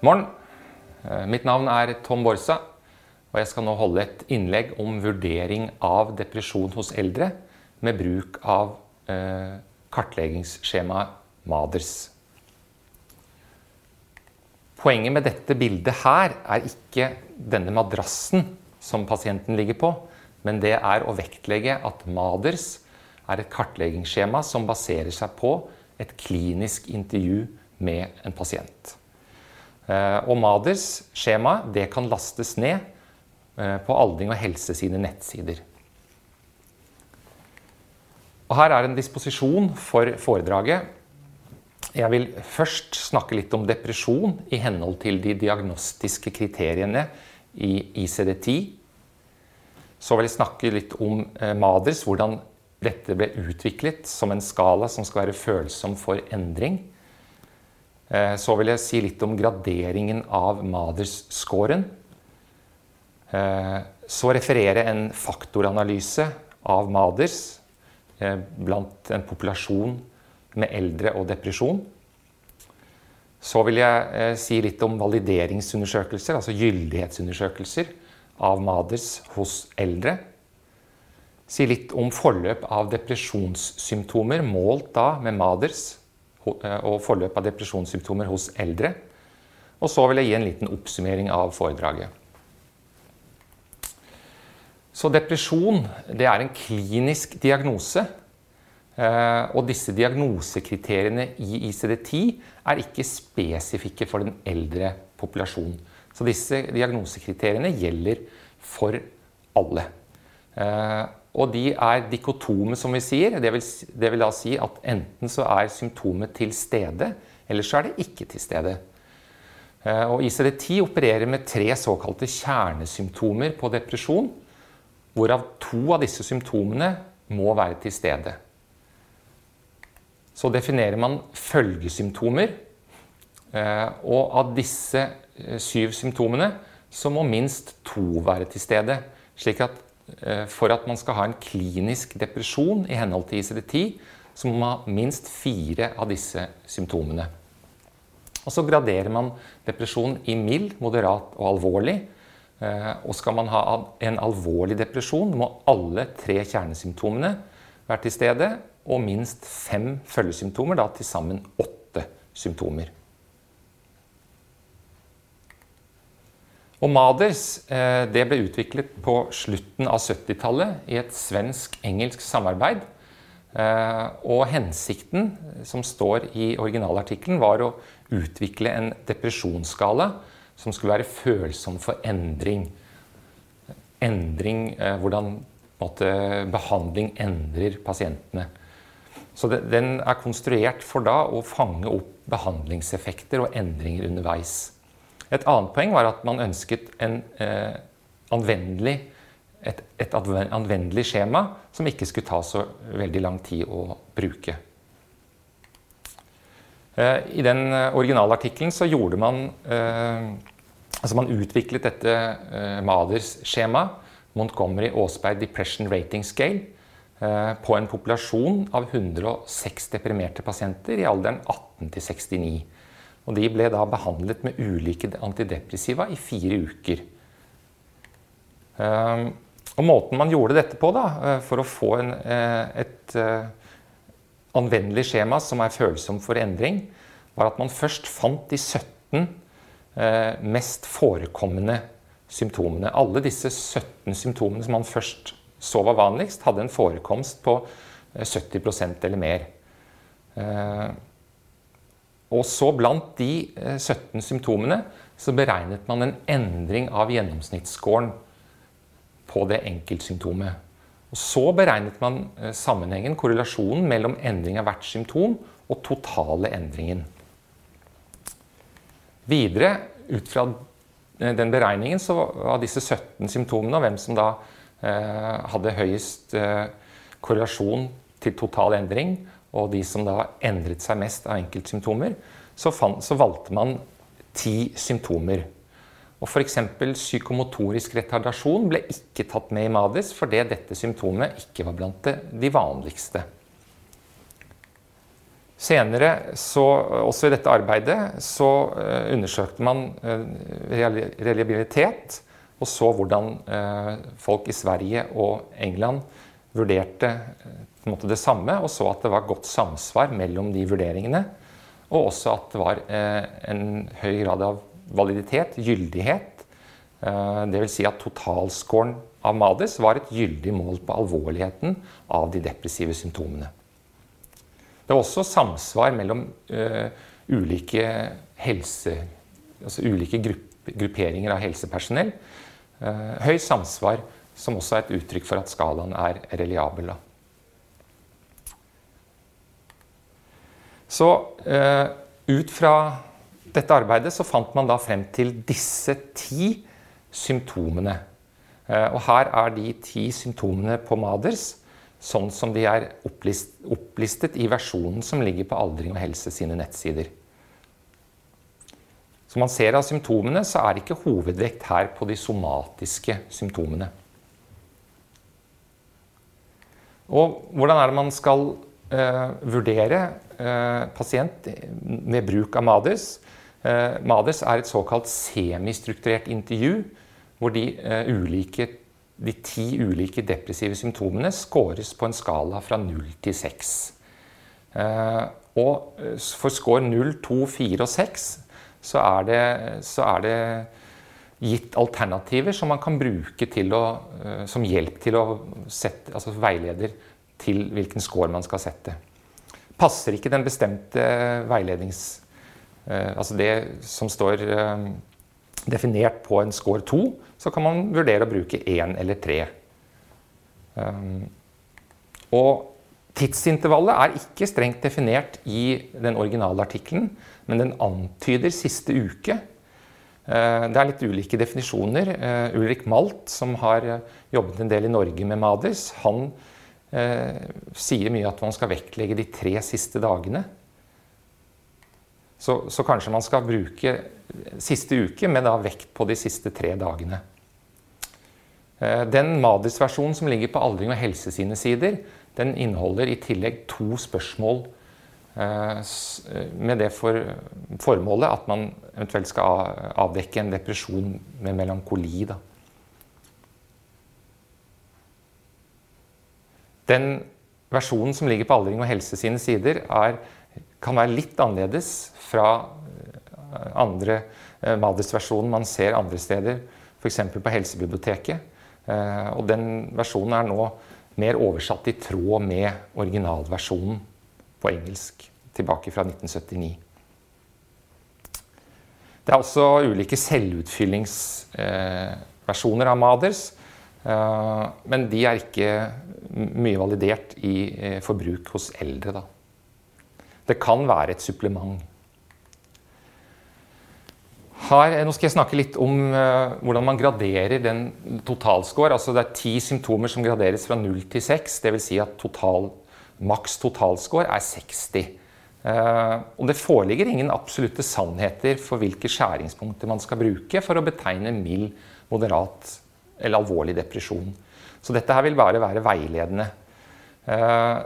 Morgen. Eh, Mitt navn er Tom Borsa, og jeg skal nå holde et innlegg om vurdering av depresjon hos eldre med bruk av eh, kartleggingsskjemaet MADERS. Poenget med dette bildet her er ikke denne madrassen som pasienten ligger på, men det er å vektlegge at MADERS er et kartleggingsskjema som baserer seg på et klinisk intervju med en pasient. Eh, og MADERS skjema det kan lastes ned eh, på Aldring og helse sine nettsider. Og her er en disposisjon for foredraget. Jeg vil først snakke litt om depresjon i henhold til de diagnostiske kriteriene i ICD-10. Så vil jeg snakke litt om eh, MADERS, hvordan dette ble utviklet som en skala som skal være følsom for endring. Eh, så vil jeg si litt om graderingen av MADERS-scoren. Eh, så referere en faktoranalyse av MADERS eh, blant en populasjon med eldre og depresjon. Så vil jeg si litt om valideringsundersøkelser, altså gyldighetsundersøkelser av MADERS hos eldre. Si litt om forløp av depresjonssymptomer målt da med MADERS og forløp av depresjonssymptomer hos eldre. Og så vil jeg gi en liten oppsummering av foredraget. Så depresjon det er en klinisk diagnose. Og disse diagnosekriteriene i ICD-10 er ikke spesifikke for den eldre populasjonen. Så disse diagnosekriteriene gjelder for alle. Og de er dikotome, som vi sier. Det vil, det vil, da si at enten så er symptomet til stede, eller så er det ikke til stede. Og ICD-10 opererer med tre såkalte kjernesymptomer på depresjon, hvorav to av disse symptomene må være til stede. Så definerer man følgesymptomer, og av disse syv symptomene så må minst to være til stede. slik at for at man skal ha en klinisk depresjon i henhold til ICD-10, så må man ha minst fire av disse symptomene. Og så graderer man depresjon i mild, moderat og alvorlig. Og skal man ha en alvorlig depresjon, må alle tre kjernesymptomene være til stede, og minst fem følgesymptomer, da til sammen åtte symptomer. Og MADERS det ble utviklet på slutten av 70-tallet i et svensk-engelsk samarbeid. Og hensikten, som står i originalartikkelen, var å utvikle en depresjonsskala som skulle være følsom for endring. Endring, hvordan måte, behandling endrer pasientene. Så den er konstruert for da å fange opp behandlingseffekter og endringer underveis. Et annet poeng var at man ønsket en, eh, anvendelig, et, et, anvendelig skjema som ikke skulle ta så veldig lang tid å bruke. Eh, I den originalartikkelen så gjorde man eh, altså Man utviklet dette eh, MADERS-skjemaet, Montgomery Aasberg Depression Rating Scale, eh, på en populasjon av 106 deprimerte pasienter i alderen 18 til 69. Og de ble da behandlet med ulike antidepressiva i fire uker. Og måten man gjorde dette på da, for å få en, et anvendelig skjema som er følsom for endring, var at man først fant de 17 mest forekommende symptomene. Alle disse 17 symptomene som man først så var vanligst, hadde en forekomst på 70% eller mer. Og så blant de 17 eh, symptomene så beregnet man en endring av gjennomsnittsscoren på det enkeltsymptomet. Og så beregnet man eh, sammenhengen, korrelasjonen mellom endring av hvert symptom og totale endringen. Videre, ut fra eh, den beregningen, så var disse 17 symptomene, og hvem som da hadde høyest korrelasjon til total endring, og de som da endret seg mest av enkeltsymptomer, så, fant, så valgte man ti symptomer. Og F.eks. psykomotorisk retardasjon ble ikke tatt med i MADIS fordi dette symptomet ikke var blant de vanligste. Senere, så, også i dette arbeidet, så undersøkte man reliabilitet og så hvordan folk i Sverige og England vurderte måte, det samme, og så at det var godt samsvar mellom de vurderingene. Og også at det var en høy grad av validitet, gyldighet. Dvs. Si at totalscoren av MADES var et gyldig mål på alvorligheten av de depressive symptomene. Det var også samsvar mellom uh, ulike helse, altså ulike grupp, grupperinger av helsepersonell. Uh, høy samsvar, som også er et uttrykk for at skalaen er reliabel. Så uh, ut fra dette arbeidet så fant man da frem til disse ti symptomene. Og her er de ti symptomene på MADERS sånn som de er opplist, opplistet i versjonen som ligger på Aldring og helse sine nettsider. Som man ser av symptomene, så er det ikke hovedvekt her på de somatiske symptomene. Og hvordan er det man skal eh, vurdere eh, pasient med bruk av MADES? Eh, MADES er et såkalt semistrukturert intervju, hvor de eh, ulike de ti ulike depressive symptomene scores på en skala fra 0 til 6. Eh, og eh, for score 0, 2, 4 og 6 så er det, så er det gitt alternativer som man kan bruke å, eh, som hjelp til å sette, altså veileder til hvilken score man skal sette. Passer ikke den bestemte veilednings... Altså det som står definert på en score 2, så kan man vurdere å bruke 1 eller 3. Um, og tidsintervallet er ikke strengt definert i den originale artikkelen, men den antyder siste uke. Det er litt ulike definisjoner. Ulrik Malt, som har jobbet en del i Norge med MADES, han sier mye at man skal vektlegge de tre siste dagene. Så, så kanskje man skal bruke siste uke med da vekt på de siste tre dagene. Eh, den Madis-versjonen som ligger på Aldring og helse sine sider, den inneholder i tillegg to spørsmål eh, eh, med det for, formålet at man eventuelt skal avdekke en depresjon med melankoli. Da. Den versjonen som ligger på Aldring og helse sine sider, er, kan være litt annerledes fra andre Madis-versjonen man ser andre steder, f.eks. på Helsebiblioteket. Eh, og den versjonen er nå mer oversatt i tråd med originalversjonen på engelsk tilbake fra 1979. Det er også ulike selvutfyllingsversjoner av Maders, eh, men de er ikke mye validert i eh, forbruk hos eldre. Da. Det kan være et supplement. Her, nå skal jeg snakke litt om uh, hvordan man graderer den totalscore. Altså det er ti symptomer som graderes fra 0 til 6. Dvs. Si at total, maks totalscore er 60. Uh, eh, og det foreligger ingen absolutte sannheter for hvilke skjæringspunkter man skal bruke for å betegne mild, moderat eller alvorlig depresjon. Så dette her vil bare være veiledende. Uh,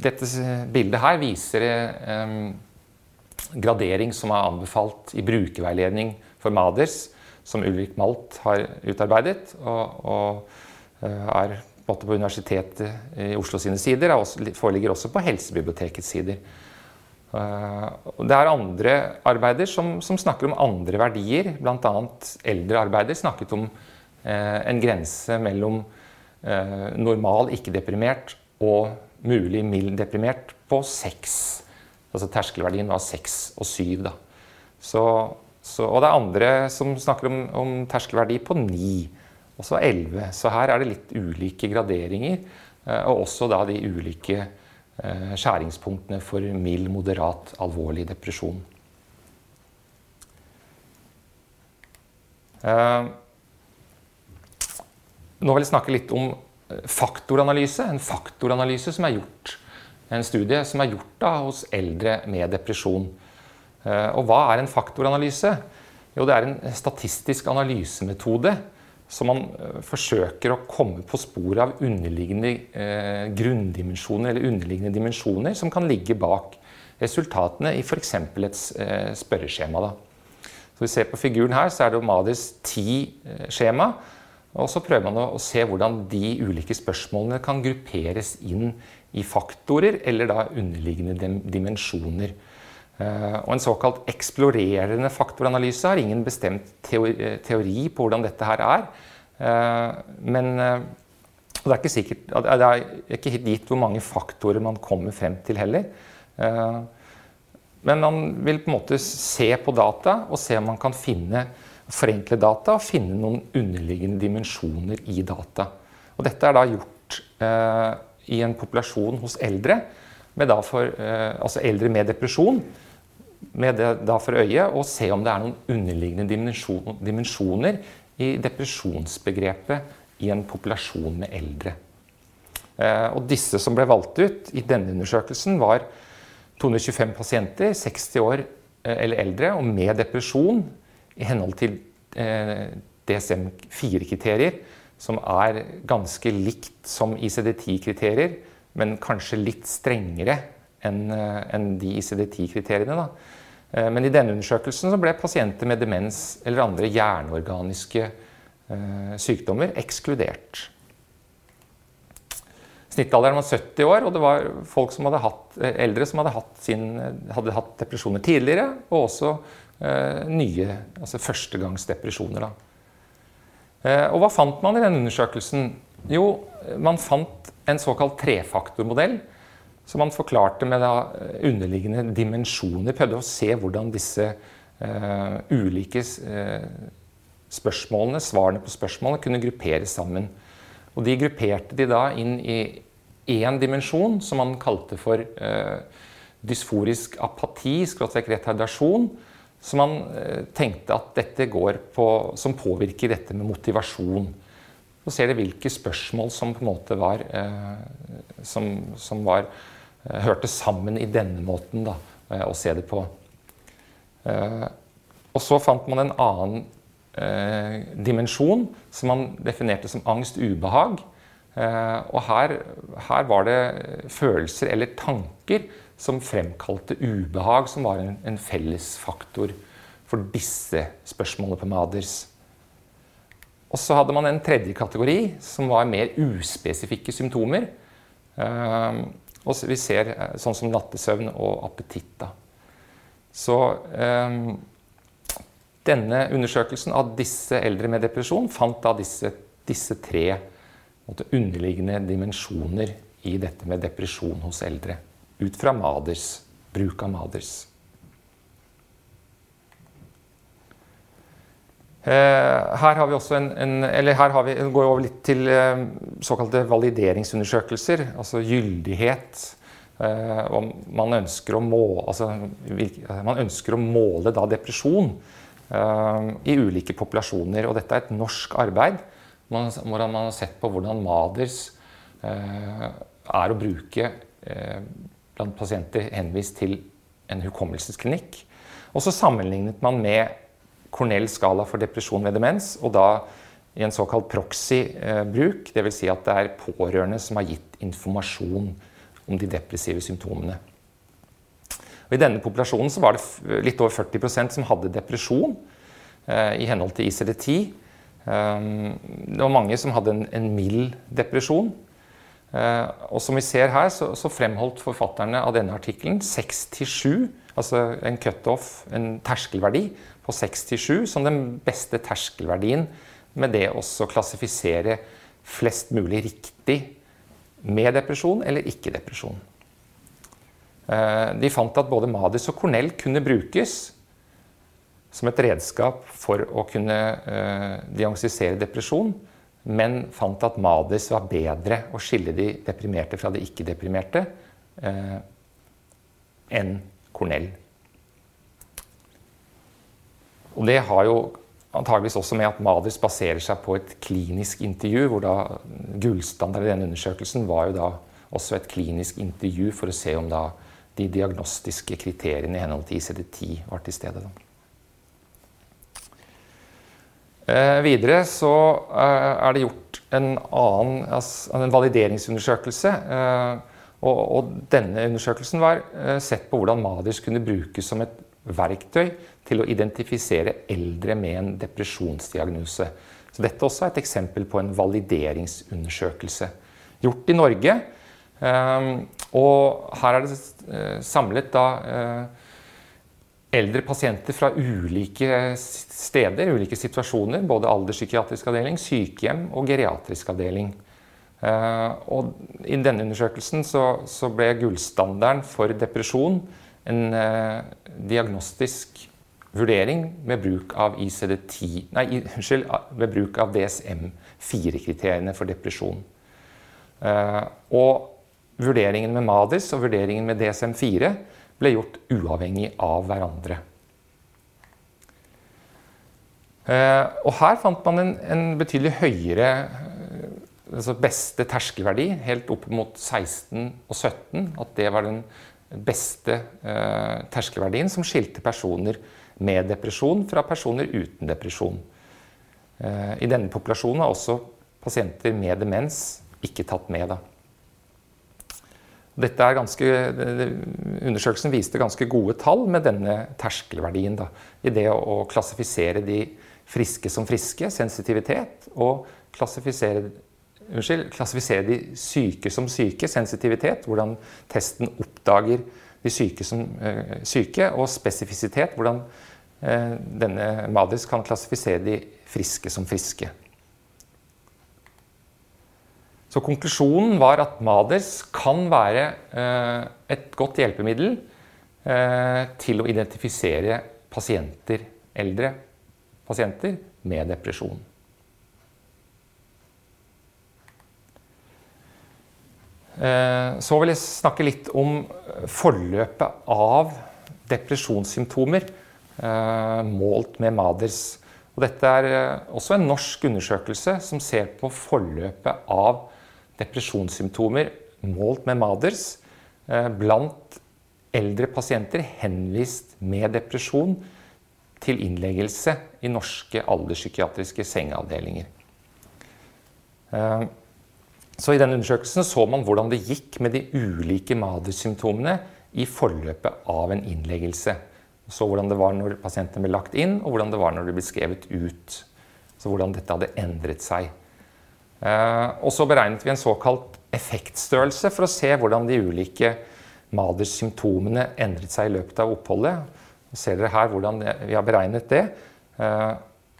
dette bildet her viser um, gradering som er anbefalt i brukerveiledning for Maders, som Ulrik Malt har utarbeidet. Og, og eh, er på, Universitetet i Oslo sine sider, og foreligger også på Helsebibliotekets sider. Eh, det er andre arbeider som, som snakker om andre verdier. Bl.a. eldre arbeider snakket om eh, en grense mellom normal ikke-deprimert og mulig mild deprimert på seks. Altså terskelverdien var seks og syv. Og det er andre som snakker om, om terskelverdi på 9, og så 11. Så her er det litt ulike graderinger, eh, og også da de ulike eh, skjæringspunktene for mild, moderat, alvorlig depresjon. Eh, nå vil jeg snakke litt om faktoranalyse. En faktoranalyse som er gjort, en studie som er gjort da, hos eldre med depresjon. Eh, og hva er en faktoranalyse? Jo, det er en statistisk analysemetode som man eh, forsøker å komme på sporet av underliggende eh, grunndimensjoner eller underliggende dimensjoner som kan ligge bak resultatene i f.eks. et eh, spørreskjema. Da. Så vi ser På figuren her så er det Omadis ti eh, skjema. Og så prøver man å, se hvordan de ulike spørsmålene kan grupperes inn i faktorer eller da underliggende dimensjoner. Eh, og En såkalt eksplorerende faktoranalyse har ingen bestemt teori på hvordan dette her er. Men det er ikke sikkert, det er ikke gitt hvor mange faktorer man kommer frem til heller. Men man vil på en måte se på data og se om man kan finne forenkle data og finne noen underliggende dimensjoner i data. Og dette er da gjort eh, i en populasjon hos eldre, for, eh, altså eldre med depresjon, med det da for øye å se om det er noen underliggende dimensjon, dimensjoner i depresjonsbegrepet i en populasjon med eldre. Eh, og disse som ble valgt ut i denne undersøkelsen, var 225 pasienter, 60 år eh, eller eldre, og med depresjon i henhold til eh, DSM-4-kriterier, som er ganske likt som ICD-10-kriterier, men kanskje litt strengere enn eh, de ICD-10-kriteriene. Men i denne undersøkelsen ble pasienter med demens eller andre hjerneorganiske sykdommer ekskludert. Snittalderen var 70 år, og det var folk som hadde hatt, eh, eldre som hadde hatt, sin, hadde hatt depresjoner tidligere, og også eh, nye, altså førstegangsdepresjoner. Eh, og hva fant man i denne undersøkelsen? Jo, man fant en såkalt trefaktormodell. Som man forklarte med da, underliggende dimensjoner. Prøvde å se hvordan disse eh, ulike eh, spørsmålene, svarene på spørsmålene kunne grupperes sammen. Og de grupperte de da inn i én dimensjon som man kalte for eh, dysforisk apati, retardasjon, som man eh, tenkte at dette går på, som påvirker dette med motivasjon. Så ser dere hvilke spørsmål som på en måte var eh, som, som var, eh, hørte sammen i denne måten da, å se det på. Og så fant man en annen dimensjon som man definerte som angst-ubehag. Eh, og her, her, var det følelser eller tanker som fremkalte ubehag, som var en, en fellesfaktor for disse spørsmålene på Maders. Og så hadde man en tredje kategori, som var mer uspesifikke symptomer. Eh, og vi ser eh, sånn som nattesøvn og appetitt. Så denne undersøkelsen av disse eldre med depresjon fant da disse, disse tre underliggende dimensjoner i dette med depresjon hos eldre. Ut fra Maders, bruk av Maders. Eh, her har vi også en, en eller her har vi, går over litt til eh, såkalte valideringsundersøkelser, altså gyldighet. Eh, og man ønsker å måle, altså, man ønsker å måle depresjon i ulike populasjoner. Og dette er et norsk arbeid man, man har sett på hvordan Maders eh, er å bruke eh, blant pasienter henvist til en hukommelsesklinikk. Og så sammenlignet man med Cornell skala for depresjon ved demens, og da i en såkalt proxy-bruk, dvs. Si at det er pårørende som har gitt informasjon om de depressive symptomene. Og I denne populasjonen var det litt over 40% som hadde depresjon eh, i henhold til ICD-10. Ehm, det var mange som hadde en, mild depresjon. Eh, og som vi ser her, så, så fremholdt forfatterne av denne artikkelen 6-7, altså en cutoff, en terskelverdi på 6-7, som den beste terskelverdien med det også klassifisere flest mulig riktig med depresjon eller ikke depresjon. Eh, de fant at både Madis og Cornell kunne brukes som et redskap for å kunne eh, diagnostisere depresjon, men fant at Madis var bedre å skille de deprimerte fra de ikke-deprimerte eh, enn Cornell. Og det har jo antageligvis også med at Madis baserer seg på et klinisk intervju, hvor da gullstandarden i denne undersøkelsen var jo da også et klinisk intervju for å se om da de diagnostiske kriteriene i henhold til ICD-10 var til stede. Da. Eh, videre så eh, er det gjort en annen altså, en valideringsundersøkelse. Eh, Og, og denne undersøkelsen var eh, sett på hvordan MADIS kunne brukes som et verktøy til å identifisere eldre med en depresjonsdiagnose. Så dette også er et eksempel på en valideringsundersøkelse. Gjort i Norge. Eh, og her er det eh, samlet da eldre pasienter fra ulike steder, ulike situasjoner. Både alderspsykiatrisk avdeling, sykehjem og geriatrisk avdeling. Uh, og I denne undersøkelsen så, så, ble gullstandarden for depresjon en uh, diagnostisk vurdering med bruk av ICD-10 Nei, unnskyld, ved bruk av DSM-4-kriteriene for depresjon. Uh, og vurderingen med MADIS og vurderingen med DSM-4 ble gjort uavhengig av hverandre. Eh, og her fant man en, en betydelig høyere eh, altså beste terskelverdi, helt opp mot 16 og 17. At det var den beste eh, terskelverdien som skilte personer med depresjon fra personer uten depresjon. I denne populasjonen er også pasienter med demens ikke tatt med. da. Ganske, undersøkelsen viste ganske gode tall med denne terskelverdien. Da, I det å, klassifisere de friske som friske, sensitivitet, og klassifisere, unnskyld, klassifisere de syke som syke, sensitivitet, hvordan testen oppdager de syke som uh, syke, og spesifisitet, hvordan uh, denne MADIS kan klassifisere de friske som friske. Så konklusjonen var at Maders kan være eh, et godt hjelpemiddel eh, til å identifisere pasienter, eldre pasienter med depresjon. Eh, så vil jeg snakke litt om forløpet av depresjonssymptomer målt med MADERS. Og dette er også en norsk undersøkelse som ser på forløpet av depresjonssymptomer målt med MADERS eh, blant eldre pasienter henvist med depresjon til innleggelse i norske alderspsykiatriske sengeavdelinger. Eh, så I denne undersøkelsen så man hvordan det gikk med de ulike MADERS-symptomene i forløpet av en innleggelse. Så hvordan det var når pasienten ble lagt inn, og hvordan det var når det ble skrevet ut. Så hvordan dette hadde endret seg. Eh, og så beregnet vi en såkalt effektstørrelse for å se hvordan de ulike Maders symptomene endret seg i løpet av oppholdet. Ser dere her hvordan vi har beregnet det. Eh,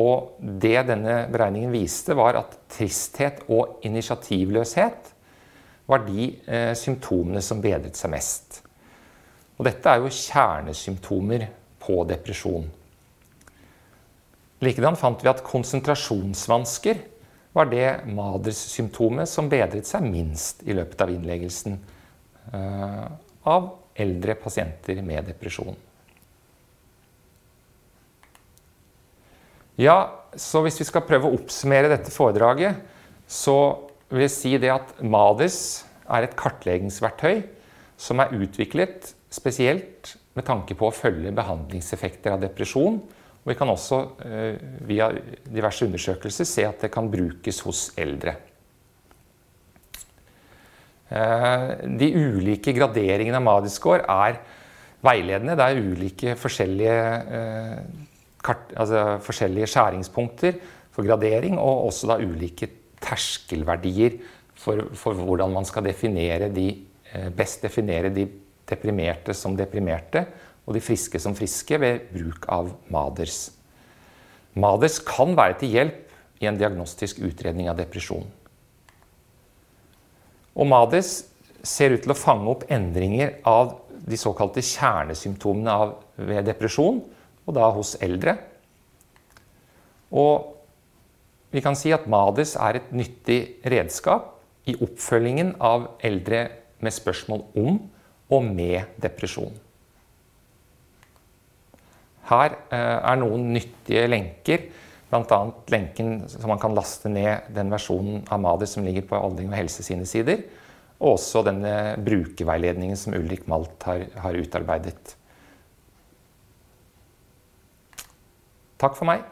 og det denne beregningen viste, var at tristhet og initiativløshet var de eh, symptomene som bedret seg mest. Og dette er jo kjernesymptomer på depresjon. Likedan fant vi at konsentrasjonsvansker var det Maders-symptomet som bedret seg minst i løpet av innleggelsen uh, av eldre pasienter med depresjon. Ja, så hvis vi skal prøve å oppsummere dette foredraget, så vil jeg si det at Maders er et kartleggingsverktøy som er utviklet spesielt med tanke på å følge behandlingseffekter av depresjon vi kan også eh, via diverse undersøkelser se at det kan brukes hos eldre. Eh, de ulike graderingene av Madiscore er veiledende. Det er ulike forskjellige, eh, altså forskjellige skjæringspunkter for gradering, og også da ulike terskelverdier for, for hvordan man skal definere de, best definere de deprimerte som deprimerte, og de friske som friske ved bruk av MADERS. MADERS kan være til hjelp i en diagnostisk utredning av depresjon. Og MADERS ser ut til å fange opp endringer av de såkalte kjernesymptomene ved depresjon, og da hos eldre. Og vi kan si at Maders er et nyttig redskap i oppfølgingen av eldre med spørsmål om og med depresjon. Her eh, er noen nyttige lenker, bl.a. lenken som man kan laste ned den versjonen av Mader som ligger på Aldring og helse sine sider, og også denne brukerveiledningen som Ulrik Malt har, har utarbeidet. Takk for meg.